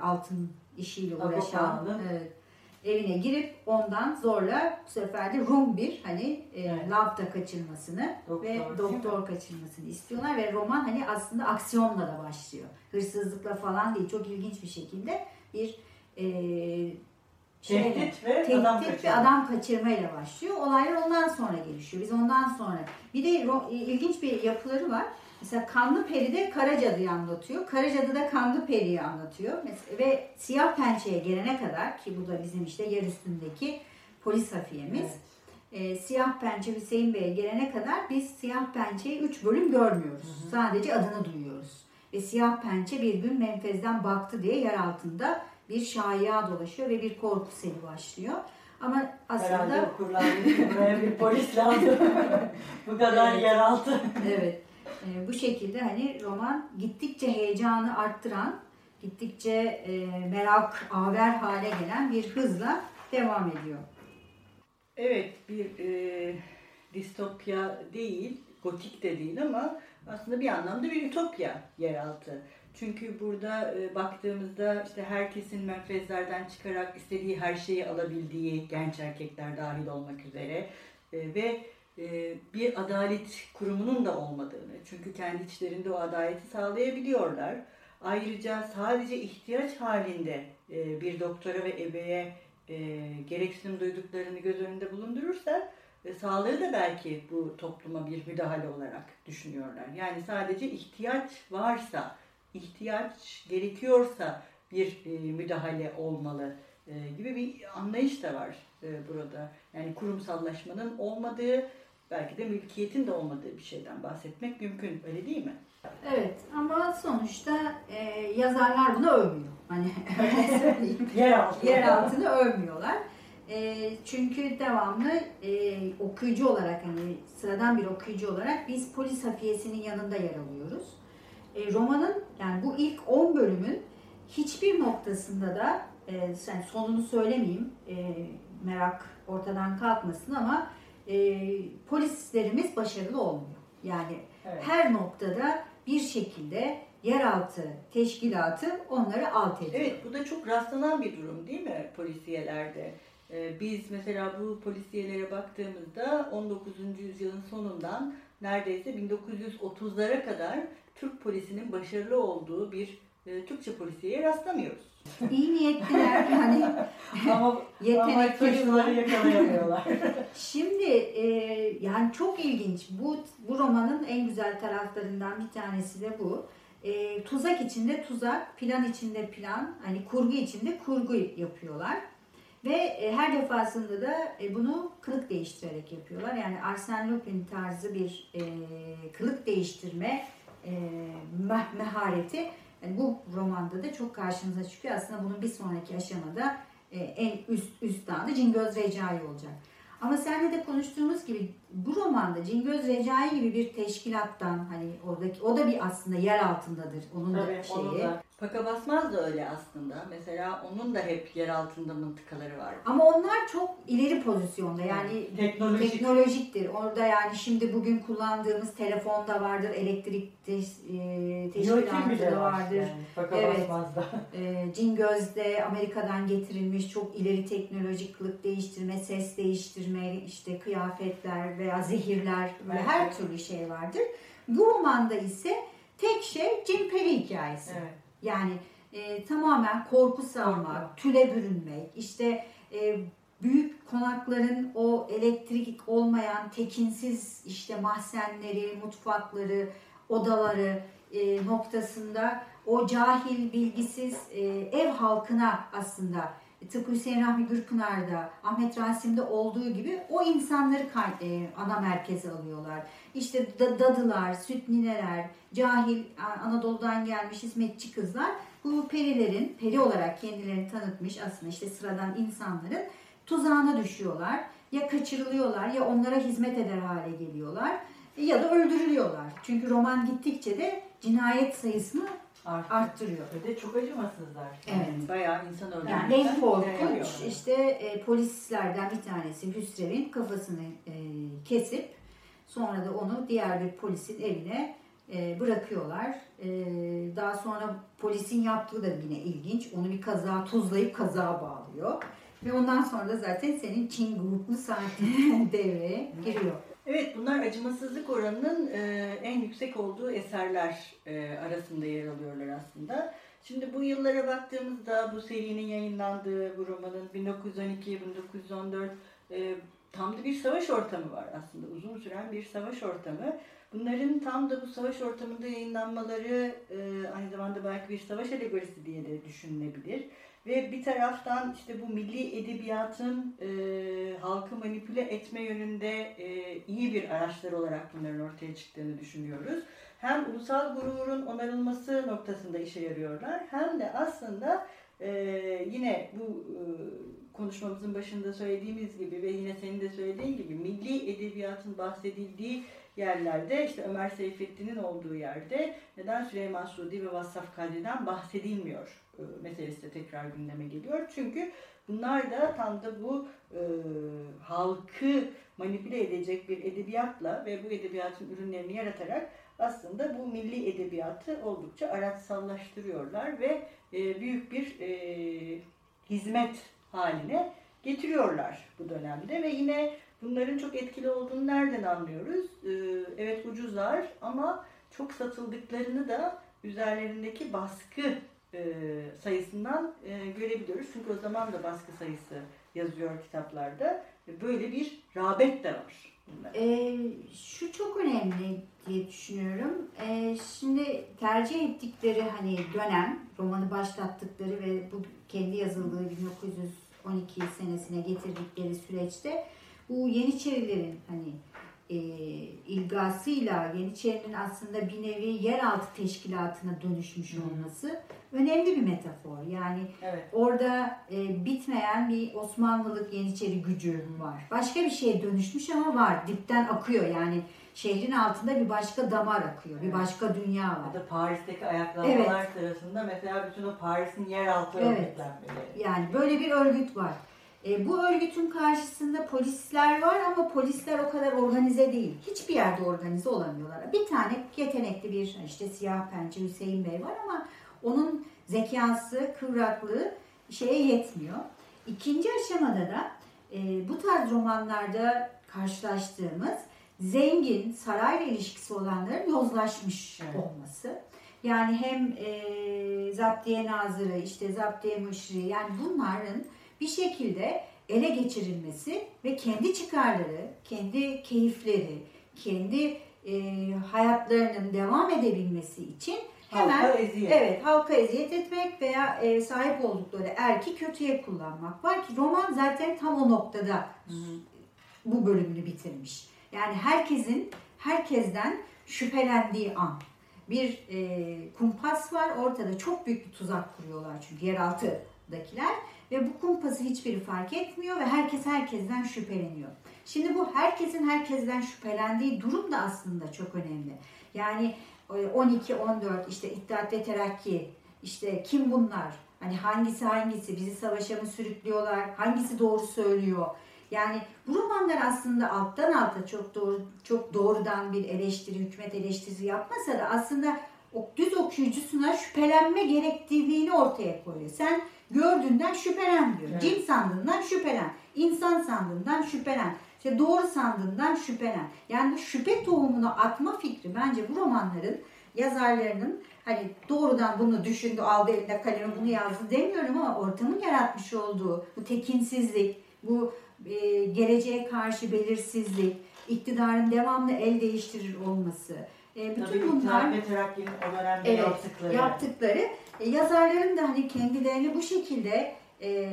altın işiyle uğraşan evet, evine girip ondan zorla bu sefer de Rum bir hani e, Evet. lafta kaçırmasını Doktor, ve doktor kaçırmasını istiyorlar ve roman hani aslında aksiyonla da başlıyor. Hırsızlıkla falan değil. Çok ilginç bir şekilde bir e, şeyle- Tehdit ve adam tehdit kaçırma. ve adam kaçırmayla başlıyor. Olaylar ondan sonra gelişiyor. Biz ondan sonra. Bir de ro- ilginç bir yapıları var. Mesela Kanlı Peri'de Karacadı'yı anlatıyor. Karacadı'da Kanlı Peri'yi anlatıyor. Mes- Ve Siyah Pençe'ye gelene kadar ki bu da bizim işte yer üstündeki polis hafiyemiz. Evet. Ee, Siyah Pençe Hüseyin Bey'e gelene kadar biz Siyah Pençe'yi 3 bölüm görmüyoruz. Sadece adını duyuyoruz. Ve Siyah Pençe bir gün menfezden baktı diye yer altında bir şaya dolaşıyor ve bir korku seli başlıyor. Ama Herhalde aslında okurlar buraya bir polis lazım. Bu kadar Evet. yeraltı. evet e, bu şekilde hani roman gittikçe heyecanı arttıran, gittikçe e, merak, aver hale gelen bir hızla devam ediyor. Evet bir e, distopya değil, gotik de değil ama aslında bir anlamda bir ütopya yeraltı. Çünkü burada e, baktığımızda işte herkesin menfezlerden çıkarak istediği her şeyi alabildiği genç erkekler dahil olmak üzere e, ve bir adalet kurumunun da olmadığını çünkü kendi içlerinde o adaleti sağlayabiliyorlar. Ayrıca sadece ihtiyaç halinde e, bir doktora ve ebeye e, gereksinim duyduklarını göz önünde bulundurursa e, sağlığı da belki bu topluma bir müdahale olarak düşünüyorlar. Yani sadece ihtiyaç varsa, ihtiyaç gerekiyorsa bir e, müdahale olmalı e, gibi bir anlayış da var e, burada. Yani kurumsallaşmanın olmadığı, belki de mülkiyetin de olmadığı bir şeyden bahsetmek mümkün. Öyle değil mi? Evet ama sonuçta e, yazarlar bunu övmüyor. Hani öyle söyleyeyim. Yeraltı. yer altını övmüyorlar. E, çünkü devamlı e, okuyucu olarak hani sıradan bir okuyucu olarak biz polis hafiyesinin yanında yer alıyoruz. E, romanın yani bu ilk 10 bölümün hiçbir noktasında da e, yani sonunu söylemeyeyim e, merak ortadan kalkmasın ama e, polislerimiz başarılı olmuyor. Yani Evet. her noktada bir şekilde yeraltı teşkilatı onları alt ediyor. Evet bu da çok rastlanan bir durum değil mi polisiyelerde? Ee, biz mesela bu polisiyelere baktığımızda 19. yüzyılın sonundan neredeyse 1930'lara kadar Türk polisinin başarılı olduğu bir e, Türkçe polisiyeye rastlamıyoruz. İyi niyetliler yani ama var. yakalayamıyorlar. Şimdi e, yani çok ilginç. Bu bu romanın en güzel taraflarından bir tanesi de bu. E, tuzak içinde tuzak, plan içinde plan, hani kurgu içinde kurgu yapıyorlar. Ve e, her defasında da e, bunu kılık değiştirerek yapıyorlar. Yani Arsène Lupin tarzı bir e, kılık değiştirme e, meh- mehareti yani bu romanda da çok karşımıza çıkıyor. Aslında bunun bir sonraki aşamada e, en üst üstadı Cingöz Recai olacak. Ama seninle de konuştuğumuz gibi bu romanda Cingöz Recai gibi bir teşkilattan hani oradaki o da bir aslında yer altındadır onun da Tabii şeyi. onun da. Paka basmaz da öyle aslında. Mesela onun da hep yer altında mıntıkaları var. Ama onlar çok ileri pozisyonda yani Teknolojik. teknolojiktir. Orada yani şimdi bugün kullandığımız telefonda vardır, elektrik te- e, teşkilatı da vardır. Paka Evet. basmaz da. E, Cingöz'de Amerika'dan getirilmiş çok ileri teknolojik kılık değiştirme, ses değiştirme, işte kıyafetler veya zehirler böyle Evet. her türlü şey vardır. Bu romanda ise tek şey Jim Perry hikayesi. Evet. Yani e, tamamen korku salmak, tüle bürünmek, işte e, büyük konakların o elektrik olmayan tekinsiz işte mahzenleri, mutfakları, odaları e, noktasında o cahil, bilgisiz e, ev halkına aslında tıpkı Hüseyin Rahmi Gürpınar'da, Ahmet Rasim'de olduğu gibi o insanları e, ana merkeze alıyorlar. İşte da- dadılar, süt nineler, cahil Anadolu'dan gelmiş hizmetçi kızlar bu perilerin, peri olarak kendilerini tanıtmış aslında işte sıradan insanların tuzağına düşüyorlar. Ya kaçırılıyorlar ya onlara hizmet eder hale geliyorlar ya da öldürülüyorlar. Çünkü roman gittikçe de cinayet sayısını Artık. arttırıyor. Ve de çok acımasızlar. Evet. Yani bayağı insan öldürmüşler. Yani en korkunç işte e, polislerden bir tanesi Hüsrev'in kafasını e, kesip sonra da onu diğer bir polisin evine e, bırakıyorlar. E, daha sonra polisin yaptığı da yine ilginç. Onu bir kaza tuzlayıp kaza bağlıyor. Ve ondan sonra da zaten senin Çin gruplu saati devreye giriyor. Evet bunlar acımasızlık oranının e, en yüksek olduğu eserler e, arasında yer alıyorlar aslında. Şimdi bu yıllara baktığımızda bu serinin yayınlandığı bu romanın 1912-1914 e, tam da bir savaş ortamı var aslında. Uzun süren bir savaş ortamı. Bunların tam da bu savaş ortamında yayınlanmaları e, belki bir savaş alegorisi diye de düşünülebilir. Ve bir taraftan işte bu milli edebiyatın e, halkı manipüle etme yönünde e, iyi bir araçlar olarak bunların ortaya çıktığını düşünüyoruz. Hem ulusal gururun onarılması noktasında işe yarıyorlar hem de aslında e, yine bu e, konuşmamızın başında söylediğimiz gibi ve yine senin de söylediğin gibi milli edebiyatın bahsedildiği yerlerde işte Ömer Seyfettin'in olduğu yerde neden Süleyman Sudi ve Vassaf Kadri'den bahsedilmiyor e, meselesi de tekrar gündeme geliyor. Çünkü bunlar da tam da bu e, halkı manipüle edecek bir edebiyatla ve bu edebiyatın ürünlerini yaratarak aslında bu milli edebiyatı oldukça araçsallaştırıyorlar ve e, büyük bir e, hizmet haline getiriyorlar bu dönemde ve yine bunların çok etkili olduğunu nereden anlıyoruz? E, evet ucuzlar ama çok satıldıklarını da üzerlerindeki baskı e, sayısından e, görebiliyoruz. Çünkü o zaman da baskı sayısı yazıyor kitaplarda. Böyle bir rağbet de var. Ee, şu çok önemli diye düşünüyorum. Ee, şimdi tercih ettikleri hani dönem, romanı başlattıkları ve bu kendi yazıldığı 1912 senesine getirdikleri süreçte bu Yeniçerilerin hani e, ilgasıyla Yeniçerinin aslında bir nevi yeraltı teşkilatına dönüşmüş olması önemli bir metafor. Yani Evet. Orada e, bitmeyen bir Osmanlılık Yeniçeri gücü var. Başka bir şeye dönüşmüş ama var. Dipten akıyor yani şehrin altında bir başka damar akıyor. Bir Evet. başka dünya Ya var. da Paris'teki ayaklanmalar sırasında mesela bütün o Paris'in yeraltı Evet. örgütlenmeleri. Yani böyle bir örgüt var. E, bu örgütün karşısında polisler var ama polisler o kadar organize değil. Hiçbir yerde organize olamıyorlar. Bir tane yetenekli bir işte siyah pençe Hüseyin Bey var ama onun zekası, kıvraklığı şeye yetmiyor. İkinci aşamada da e, bu tarz romanlarda karşılaştığımız zengin, sarayla ilişkisi olanların yozlaşmış olması. Yani hem e, zaptiye nazırı, işte zaptiye müşri yani bunların bir şekilde ele geçirilmesi ve kendi çıkarları, kendi keyifleri, kendi e, hayatlarının devam edebilmesi için hemen Halka eziyet. Evet, halka eziyet etmek veya e, sahip oldukları erki kötüye kullanmak var ki roman zaten tam o noktada Hı bu bölümünü bitirmiş. Yani herkesin herkesten şüphelendiği an. Bir e, kumpas var ortada çok büyük bir tuzak kuruyorlar çünkü yeraltıdakiler ve bu kumpası hiçbiri fark etmiyor ve herkes herkesten şüpheleniyor. Şimdi bu herkesin herkesten şüphelendiği durum da aslında çok önemli. Yani e, 12-14 işte İttihat ve Terakki işte kim bunlar? Hani hangisi hangisi bizi savaşa mı sürüklüyorlar? Hangisi doğru söylüyor? Yani bu romanlar aslında alttan alta çok doğru çok doğrudan bir eleştiri, hükümet eleştirisi yapmasa da aslında o düz okuyucusuna şüphelenme gerektiğini ortaya koyuyor. Sen gördüğünden şüphelen diyor. Evet. Cin sandığından şüphelen. insan sandığından şüphelen. İşte doğru sandığından şüphelen. Yani bu şüphe tohumunu atma fikri bence bu romanların yazarlarının hani doğrudan bunu düşündü, aldı eline kalemi bunu yazdı demiyorum ama ortamın yaratmış olduğu bu tekinsizlik, bu e, geleceğe karşı belirsizlik, iktidarın devamlı el değiştirir olması. E, bütün Tabii bunlar ve Terakki'nin o dönemde Evet, yaptıkları. yaptıkları e, yazarların da hani kendilerini bu şekilde e,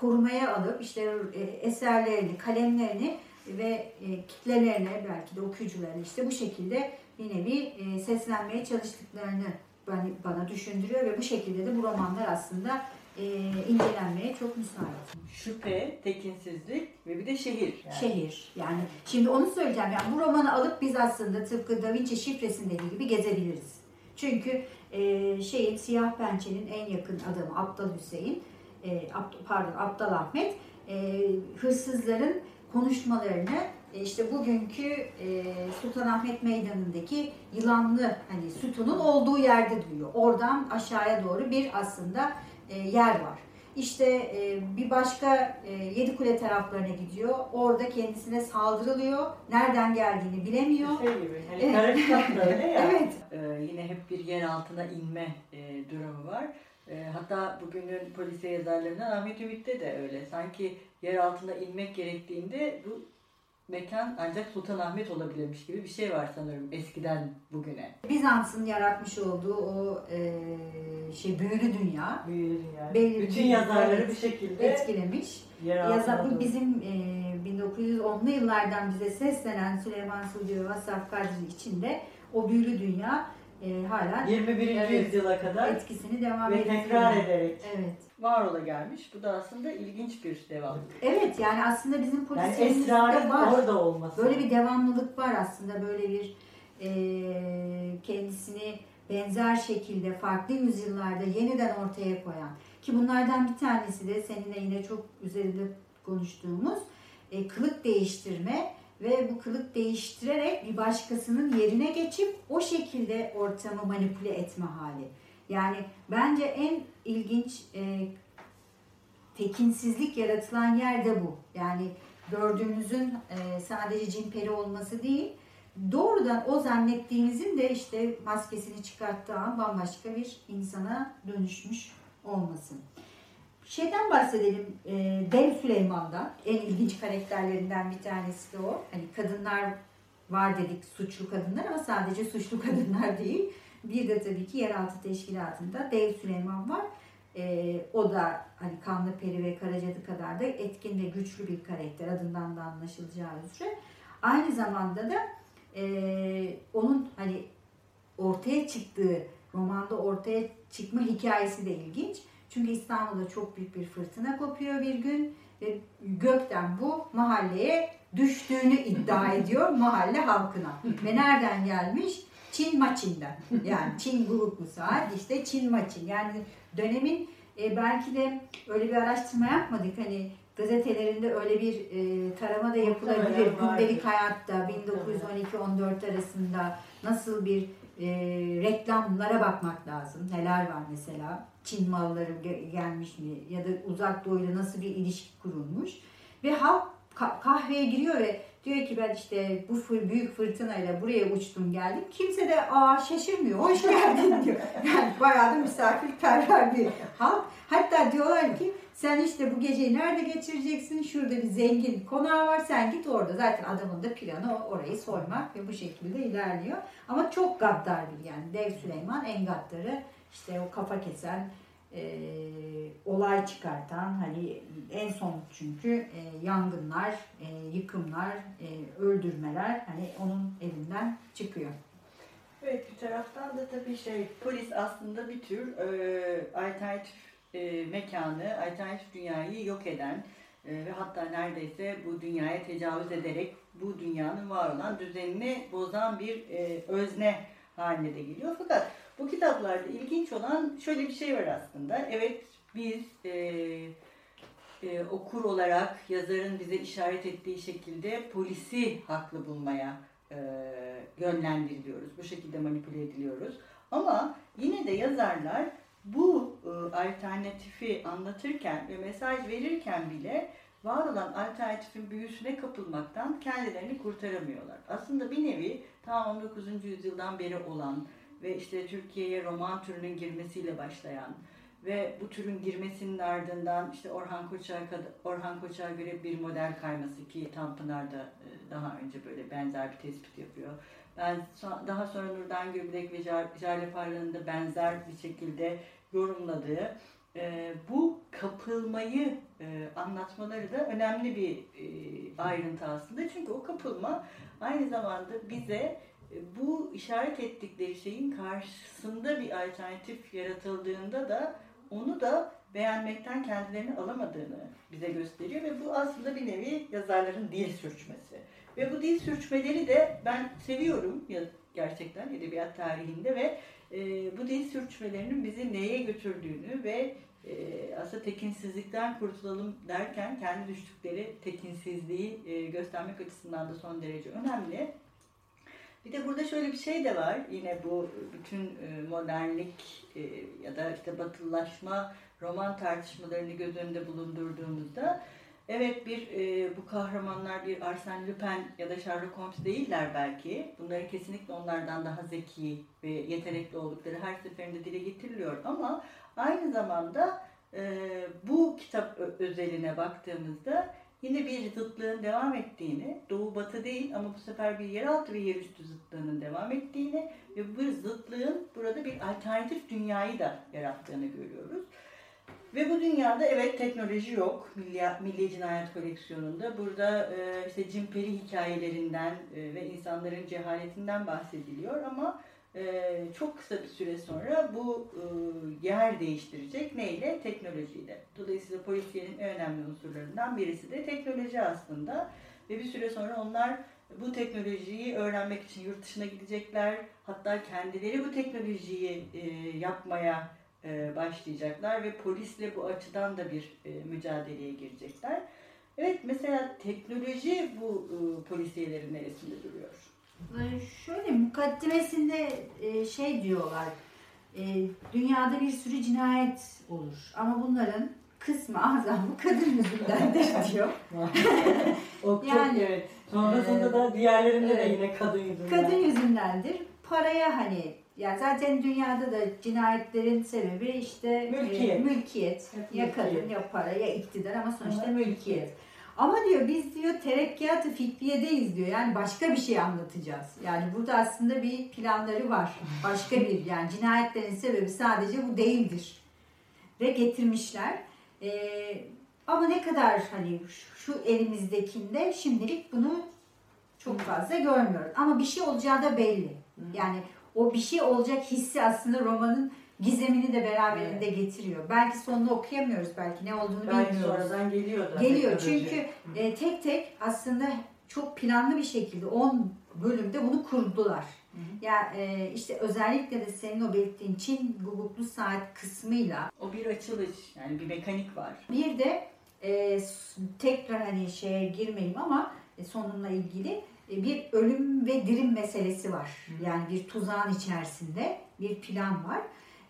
korumaya alıp işte e, eserlerini, kalemlerini ve e, kitlelerine belki de okuyucularına işte bu şekilde bir nevi e, seslenmeye çalıştıklarını bana, bana düşündürüyor ve bu şekilde de bu romanlar aslında e, incelenmeye çok müsait. Şüphe, tekinsizlik ve bir de şehir. Yani. Şehir. Yani şimdi onu söyleyeceğim. Yani bu romanı alıp biz aslında tıpkı Da Vinci şifresindeki gibi gezebiliriz. Çünkü e, şeyin Siyah Pençe'nin en yakın adamı Aptal Hüseyin, e, pardon Aptal Ahmet e, hırsızların konuşmalarını e, işte bugünkü e, Sultanahmet Meydanı'ndaki yılanlı hani sütunun olduğu yerde duyuyor. Oradan aşağıya doğru bir aslında e, yer var. İşte e, bir başka e, yedi kule taraflarına gidiyor. Orada kendisine saldırılıyor. Nereden geldiğini bilemiyor. Şey gibi. Hani evet. Öyle ya. evet. Ee, yine hep bir yer altına inme e, durumu var. E, hatta bugünün polisiye yazarlarından Ahmet Ümit'te de öyle. Sanki yer altına inmek gerektiğinde bu mekan ancak Sultanahmet olabilirmiş gibi bir şey var sanırım eskiden bugüne. Bizans'ın yaratmış olduğu o e, şey büyülü dünya. Büyülü dünya. Belli Bütün yazarları bir şekilde etkilemiş. Yazar, bu bizim e, 1910'lu yıllardan bize seslenen Süleyman Sudi ve Vasaf Kadri için de o büyülü dünya e, hala 21. Evet, yüzyıla kadar etkisini devam. Ve tekrar ederek. Evet var ola gelmiş. Bu da aslında ilginç bir devam. Evet yani aslında bizim polisiyemizde yani var. orada olması. Böyle bir devamlılık var aslında. Böyle bir e, kendisini benzer şekilde farklı yüzyıllarda yeniden ortaya koyan ki bunlardan bir tanesi de seninle yine çok üzerinde konuştuğumuz e, kılık değiştirme ve bu kılık değiştirerek bir başkasının yerine geçip o şekilde ortamı manipüle etme hali. Yani bence en ilginç e, tekinsizlik yaratılan yer de bu. Yani gördüğünüzün e, sadece cimperi olması değil, doğrudan o zannettiğinizin de işte maskesini çıkarttığı an bambaşka bir insana dönüşmüş olması. Şeyden bahsedelim, e, Dev Süleyman'dan. En ilginç karakterlerinden bir tanesi de o. Hani kadınlar var dedik, suçlu kadınlar ama sadece suçlu kadınlar değil. Bir de tabii ki yeraltı teşkilatında Dev Süleyman var. Ee, o da hani Kanlı Peri ve Karacadı kadar da etkin ve güçlü bir karakter adından da anlaşılacağı üzere. Aynı zamanda da e, onun hani ortaya çıktığı romanda ortaya çıkma hikayesi de ilginç. Çünkü İstanbul'da çok büyük bir fırtına kopuyor bir gün ve gökten bu mahalleye düştüğünü iddia ediyor mahalle halkına. ve nereden gelmiş? Çin maçinden. Yani Çin grup saat işte Çin maçin. Yani dönemin e, belki de öyle bir araştırma yapmadık. Hani gazetelerinde öyle bir e, tarama da yapılabilir. Gündelik hayatta 1912-14 arasında nasıl bir e, reklamlara bakmak lazım. Neler var mesela? Çin malları gelmiş mi? Ya da uzak doğuyla nasıl bir ilişki kurulmuş? Ve halk kahveye giriyor ve Diyor ki ben işte bu büyük fırtınayla buraya uçtum geldim. Kimse de aa şaşırmıyor. Hoş geldin diyor. Yani bayağı da misafirperver bir halk. Hatta diyorlar ki sen işte bu geceyi nerede geçireceksin? Şurada bir zengin konağı var. Sen git orada. Zaten adamın da planı orayı soymak ve bu şekilde ilerliyor. Ama çok gaddar bir yani. Dev Süleyman en gaddarı. işte o kafa kesen e, olay çıkartan hani en son çünkü e, yangınlar, e, yıkımlar, e, öldürmeler hani onun elinden çıkıyor. Evet bir taraftan da tabii şey polis aslında bir tür e, alternatif e, mekanı, alternatif dünyayı yok eden e, ve hatta neredeyse bu dünyaya tecavüz ederek bu dünyanın var olan düzenini bozan bir e, özne haline de geliyor. Fakat bu kitaplarda ilginç olan şöyle bir şey var aslında. Evet biz e, e, okur olarak yazarın bize işaret ettiği şekilde polisi haklı bulmaya e, yönlendiriliyoruz. Bu şekilde manipüle ediliyoruz. Ama yine de yazarlar bu e, alternatifi anlatırken ve mesaj verirken bile var olan alternatifin büyüsüne kapılmaktan kendilerini kurtaramıyorlar. Aslında bir nevi ta 19. yüzyıldan beri olan ve işte Türkiye'ye roman türünün girmesiyle başlayan ve bu türün girmesinin ardından işte Orhan Koçak'a Orhan Koçak'a göre bir model kayması ki Tanpınar da e, daha önce böyle benzer bir tespit yapıyor. Ben daha sonra Nurdan Göblek ve Jale Parla'nın da benzer bir şekilde yorumladığı e, bu kapılmayı e, anlatmaları da önemli bir ayrıntı aslında. Çünkü o kapılma aynı zamanda bize bu işaret ettikleri şeyin karşısında bir alternatif yaratıldığında da onu da beğenmekten kendilerini alamadığını bize gösteriyor ve bu aslında bir nevi yazarların dil sürçmesi. Ve bu dil sürçmeleri de ben seviyorum gerçekten edebiyat tarihinde ve e, bu dil sürçmelerinin bizi neye götürdüğünü ve e, aslında tekinsizlikten kurtulalım derken kendi düştükleri tekinsizliği e, göstermek açısından da son derece önemli. Bir de burada şöyle bir şey de var. Yine bu bütün e, modernlik e, ya da işte batılılaşma roman tartışmalarını göz önünde bulundurduğumuzda evet bir e, bu kahramanlar bir Arsène Lupin ya da Sherlock Holmes değiller belki. Bunların kesinlikle onlardan daha zeki ve yetenekli oldukları her seferinde dile getiriliyor ama aynı zamanda bu kitap özeline baktığımızda yine bir zıtlığın devam ettiğini, doğu batı değil ama bu sefer bir yeraltı ve yerüstü zıtlığının devam ettiğini ve bu zıtlığın burada bir alternatif dünyayı da yarattığını görüyoruz. Ve bu dünyada evet teknoloji yok Milli, Milli Cinayet Koleksiyonu'nda. Burada e, işte cimperi hikayelerinden e, ve insanların cehaletinden bahsediliyor ama e, çok kısa bir süre sonra bu e, yer değiştirecek. Neyle? Teknolojiyle. Dolayısıyla polisiyenin en önemli unsurlarından birisi de teknoloji aslında. Ve bir süre sonra onlar bu teknolojiyi öğrenmek için yurt dışına gidecekler. Hatta kendileri bu teknolojiyi e, yapmaya e, başlayacaklar ve polisle bu açıdan da bir mücadeleye girecekler. Evet mesela teknoloji bu e, polisiyelerin neresinde duruyor? Şöyle mukaddimesinde e, şey diyorlar. E, dünyada bir sürü cinayet olur ama bunların kısmı azamı kadın yüzündendir diyor. o yani, evet. Sonrasında e, da diğerlerinde evet, de yine kadın yüzünden. Kadın yüzündendir. Paraya hani ya zaten dünyada da cinayetlerin sebebi işte mülkiyet. E, mülkiyet. ya kadın ya para ya iktidar ama sonuçta Ama mülkiyet. Ama diyor biz diyor terekkiyatı fikriyedeyiz diyor. Yani başka bir şey anlatacağız. Yani burada aslında bir planları var. Başka bir yani cinayetlerin sebebi sadece bu değildir. Ve getirmişler. Ee, ama ne kadar hani şu elimizdekinde şimdilik bunu çok fazla görmüyoruz. Ama bir şey olacağı da belli. Yani o bir şey olacak hissi aslında romanın gizemini de beraberinde evet. getiriyor. Belki sonunu okuyamıyoruz belki ne olduğunu belki bilmiyoruz. sonradan geliyor da. Geliyor çünkü e, tek tek aslında çok planlı bir şekilde 10 bölümde bunu kurdular. Hı hı. Ya e, işte özellikle de senin o belirttiğin Çin guguklu saat kısmıyla. O bir açılış yani bir mekanik var. Bir de e, tekrar hani şeye girmeyeyim ama e, sonunla ilgili e, bir ölüm ve dirim meselesi var. Yani bir tuzağın içerisinde bir plan var.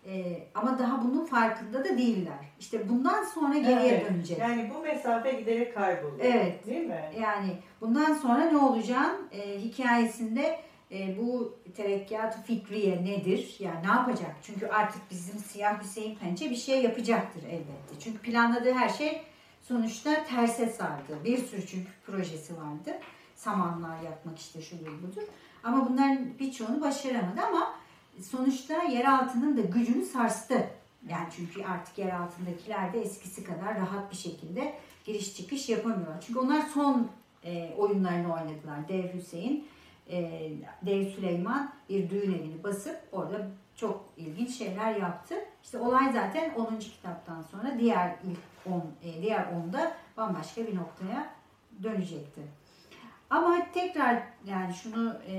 Ee, ama daha bunun farkında da değiller. İşte bundan sonra geriye evet. dönecek. Yani bu mesafe giderek kayboluyor. Evet. Değil mi? Yani bundan sonra ne olacağın e, hikayesinde e, bu terekkiyat fikriye nedir? Yani ne yapacak? Çünkü artık bizim Siyah Hüseyin Pençe bir şey yapacaktır elbette. Çünkü planladığı her şey sonuçta terse sardı. Bir sürü çünkü projesi vardı. Samanlar yapmak işte şudur budur. Ama bunların birçoğunu başaramadı ama sonuçta yer altının da gücünü sarstı. Yani çünkü artık yer altındakiler de eskisi kadar rahat bir şekilde giriş çıkış yapamıyorlar. Çünkü onlar son e, oyunlarını oynadılar. Dev Hüseyin, e, Dev Süleyman bir düğün evini basıp orada çok ilginç şeyler yaptı. İşte olay zaten 10. kitaptan sonra diğer ilk 10, e, diğer 10'da bambaşka bir noktaya dönecekti. Ama tekrar yani şunu e,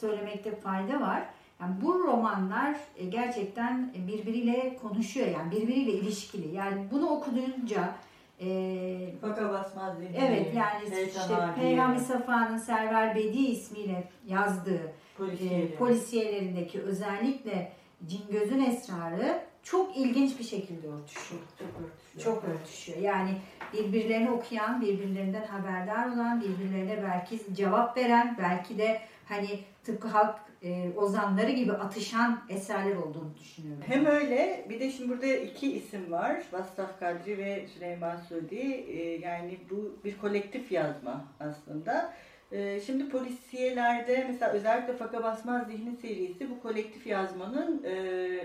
söylemekte fayda var. Yani bu romanlar e, gerçekten birbiriyle konuşuyor yani birbiriyle ilişkili. Yani bunu okudunca e, Faka basmaz Evet yani işte Peygamber Safa'nın Server Bedi ismiyle yazdığı e, polisiyelerindeki özellikle Cingöz'ün esrarı çok ilginç bir şekilde örtüşüyor. Çok örtüşüyor. Çok örtüşüyor. Yani birbirlerini okuyan, birbirlerinden haberdar olan, birbirlerine belki cevap veren, belki de hani tıpkı halk e, ozanları gibi atışan eserler olduğunu düşünüyorum. Hem öyle bir de şimdi burada iki isim var. Vastaf Kadri ve Süleyman Sudi. E, yani bu bir kolektif yazma aslında. E, şimdi polisiyelerde mesela özellikle Faka Basmaz Zihni serisi bu kolektif yazmanın e,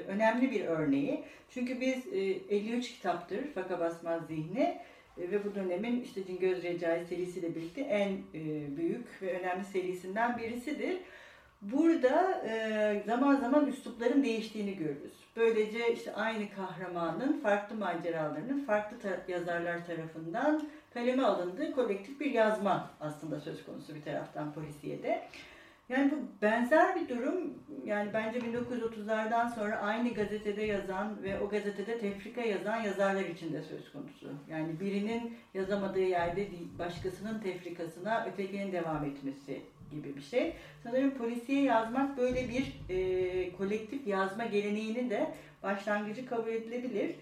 önemli bir örneği. Çünkü biz e, 53 kitaptır Faka Basmaz Zihni e, ve bu dönemin işte Cingöz Recai serisiyle birlikte en e, büyük ve önemli serisinden birisidir. Burada e, zaman zaman üslupların değiştiğini görürüz. Böylece işte aynı kahramanın farklı maceralarının farklı tar- yazarlar tarafından kaleme alındığı kolektif bir yazma aslında söz konusu bir taraftan polisiyede. Yani bu benzer bir durum yani bence 1930'lardan sonra aynı gazetede yazan ve o gazetede tefrika yazan yazarlar için de söz konusu. Yani birinin yazamadığı yerde başkasının tefrikasına ötekinin devam etmesi gibi bir şey. Sanırım polisiye yazmak böyle bir e, kolektif yazma geleneğini de başlangıcı kabul edilebilir.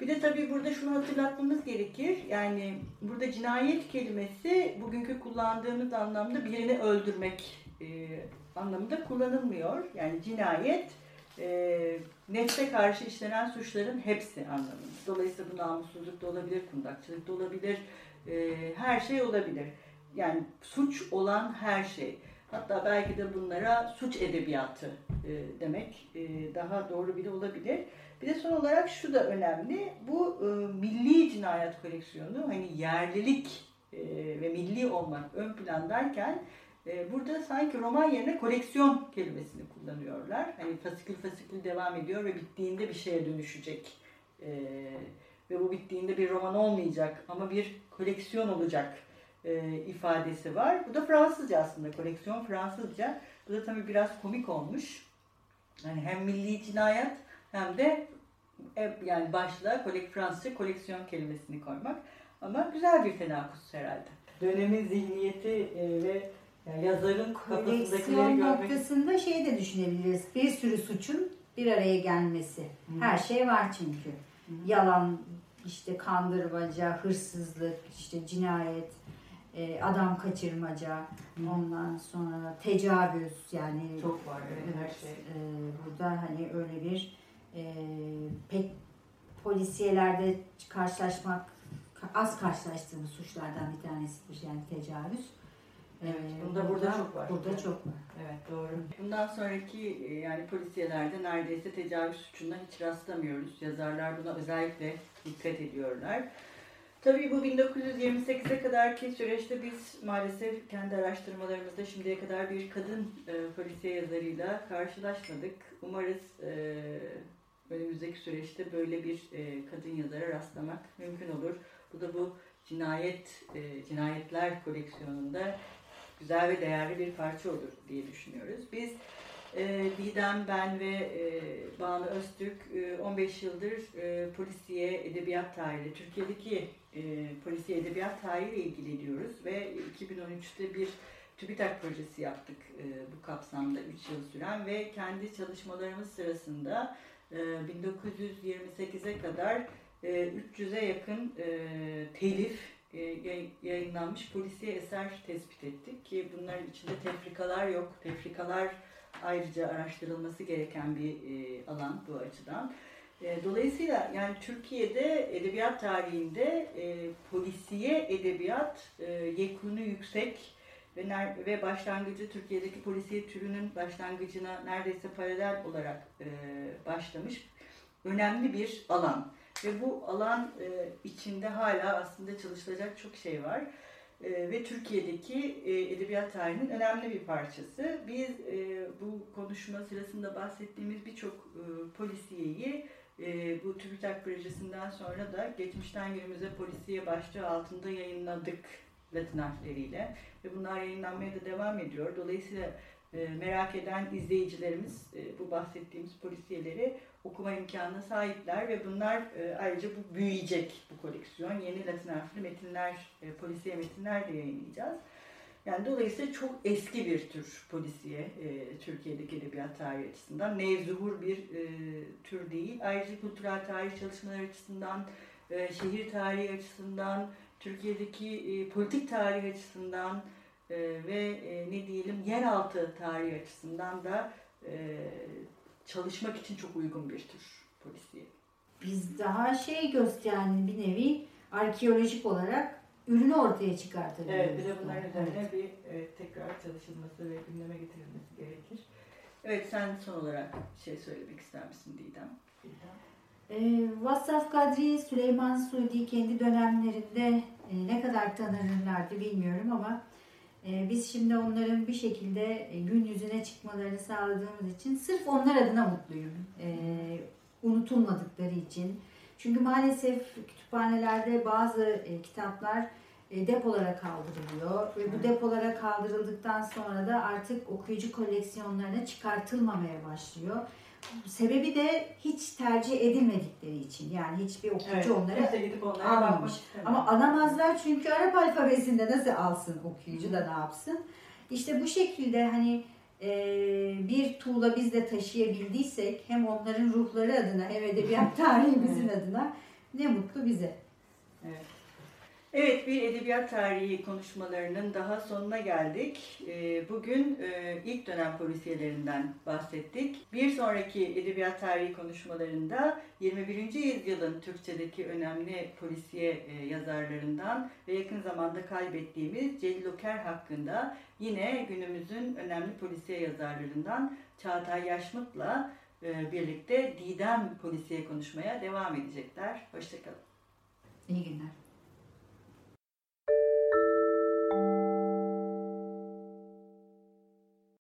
Bir de tabii burada şunu hatırlatmamız gerekir. Yani burada cinayet kelimesi bugünkü kullandığımız anlamda birini öldürmek e, anlamında kullanılmıyor. Yani cinayet e, nefse karşı işlenen suçların hepsi anlamında. Dolayısıyla bu namussuzluk da olabilir, kundakçılık da olabilir, e, her şey olabilir. Yani suç olan her şey. Hatta belki de bunlara suç edebiyatı e, demek e, daha doğru bile olabilir. Bir de son olarak şu da önemli. Bu e, milli cinayet koleksiyonu hani yerlilik e, ve milli olmak ön plandayken e, burada sanki roman yerine koleksiyon kelimesini kullanıyorlar. Hani fasikül fasikül devam ediyor ve bittiğinde bir şeye dönüşecek. E, ve bu bittiğinde bir roman olmayacak ama bir koleksiyon olacak e, ifadesi var. Bu da Fransızca aslında. Koleksiyon Fransızca. Bu da tabii biraz komik olmuş. Yani hem milli cinayet hem de hep yani başlığa kolek, Fransızca koleksiyon kelimesini koymak. Ama güzel bir tenakuz herhalde. Dönemin zihniyeti e, ve yani yazarın kafasındakileri Koleksiyon görmek. noktasında şey de düşünebiliriz. Bir sürü suçun bir araya gelmesi. Her şey var çünkü. Yalan, işte kandırmaca, hırsızlık, işte cinayet, e, adam kaçırmaca, ondan sonra tecavüz yani Çok var evet, her şey. e, burada hani öyle bir e, pek polisiyelerde karşılaşmak az karşılaştığımız suçlardan bir tanesidir yani tecavüz. E, Evet, bunda burada çok var. Burada Evet. çok var. Evet doğru. Bundan sonraki e, yani polisiyelerde neredeyse tecavüz suçuna hiç rastlamıyoruz. Yazarlar buna özellikle dikkat ediyorlar. Tabii bu 1928'e kadarki süreçte biz maalesef kendi araştırmalarımızda şimdiye kadar bir kadın e, polisiye yazarıyla karşılaşmadık. Umarız e, önümüzdeki süreçte böyle bir e, kadın yazara rastlamak mümkün olur. Bu da bu cinayet e, cinayetler koleksiyonunda güzel ve değerli bir parça olur diye düşünüyoruz. Biz e, Didem, ben ve e, Banu Öztürk e, 15 yıldır e, polisiye edebiyat tarihi, Türkiye'deki e, polisiye edebiyat tarihiyle ilgileniyoruz ve 2013'te bir TÜBİTAK projesi yaptık e, bu kapsamda 3 yıl süren ve kendi çalışmalarımız sırasında e, 1928'e kadar e, 300'e yakın e, telif e, yay- yayınlanmış polisiye eser tespit ettik ki bunların içinde tefrikalar yok. Tefrikalar ayrıca araştırılması gereken bir e, alan bu açıdan. E, dolayısıyla yani Türkiye'de edebiyat tarihinde e, polisiye edebiyat e, yekunu yüksek ve ve başlangıcı Türkiye'deki polisiye türünün başlangıcına neredeyse paralel olarak başlamış önemli bir alan. Ve bu alan içinde hala aslında çalışılacak çok şey var. E, ve Türkiye'deki e, edebiyat tarihinin önemli bir parçası. Biz e, bu konuşma sırasında bahsettiğimiz birçok e, polisiyeyi e, bu TÜBİTAK projesinden sonra da geçmişten günümüze polisiye başlığı altında yayınladık Latin harfleriyle. Ve bunlar yayınlanmaya da devam ediyor. Dolayısıyla merak eden izleyicilerimiz bu bahsettiğimiz polisiyeleri okuma imkanına sahipler ve bunlar e, ayrıca bu büyüyecek bu koleksiyon. Yeni Latin harfli metinler, e, polisiye metinler de yayınlayacağız. Yani dolayısıyla çok eski bir tür polisiye e, Türkiye'deki edebiyat tarihi açısından. Nevzuhur bir e, tür değil. Ayrıca kültürel tarih çalışmaları açısından, şehir tarihi açısından, Türkiye'deki politik tarih açısından ve ne diyelim yeraltı tarihi açısından da çalışmak için çok uygun bir tür polisiye. Biz daha şey göster yani bir nevi arkeolojik olarak ürünü ortaya çıkartabiliriz. Evet, bir de bunların üzerine Evet. bir e, tekrar çalışılması ve gündeme getirilmesi gerekir. Evet, sen son olarak bir şey söylemek ister misin Didem? Ee, Vassaf Kadri, Süleyman Sudi kendi dönemlerinde e, ne kadar tanırlardı bilmiyorum ama E, biz şimdi onların bir şekilde e, gün yüzüne çıkmalarını sağladığımız için sırf onlar adına mutluyum. E, unutulmadıkları için. Çünkü maalesef kütüphanelerde bazı e, kitaplar e, depolara kaldırılıyor ve bu depolara kaldırıldıktan sonra da artık okuyucu koleksiyonlarına çıkartılmamaya başlıyor. Sebebi de hiç tercih edilmedikleri için. Yani hiçbir okuyucu Evet, onlara kimse gidip onlara almamış. Ama alamazlar çünkü Arap alfabesinde nasıl alsın okuyucu da ne yapsın? İşte bu şekilde hani e, bir tuğla biz de taşıyabildiysek hem onların ruhları adına hem edebiyat tarihimizin adına ne mutlu bize. Evet. Evet, bir edebiyat tarihi konuşmalarının daha sonuna geldik. Ee, Bugün e, ilk dönem polisiyelerinden bahsettik. Bir sonraki edebiyat tarihi konuşmalarında 21. yüzyılın Türkçedeki önemli polisiye e, yazarlarından ve yakın zamanda kaybettiğimiz Celil Oker hakkında yine günümüzün önemli polisiye yazarlarından Çağatay Yaşmıt'la e, birlikte Didem polisiye konuşmaya devam edecekler. Hoşçakalın. İyi günler.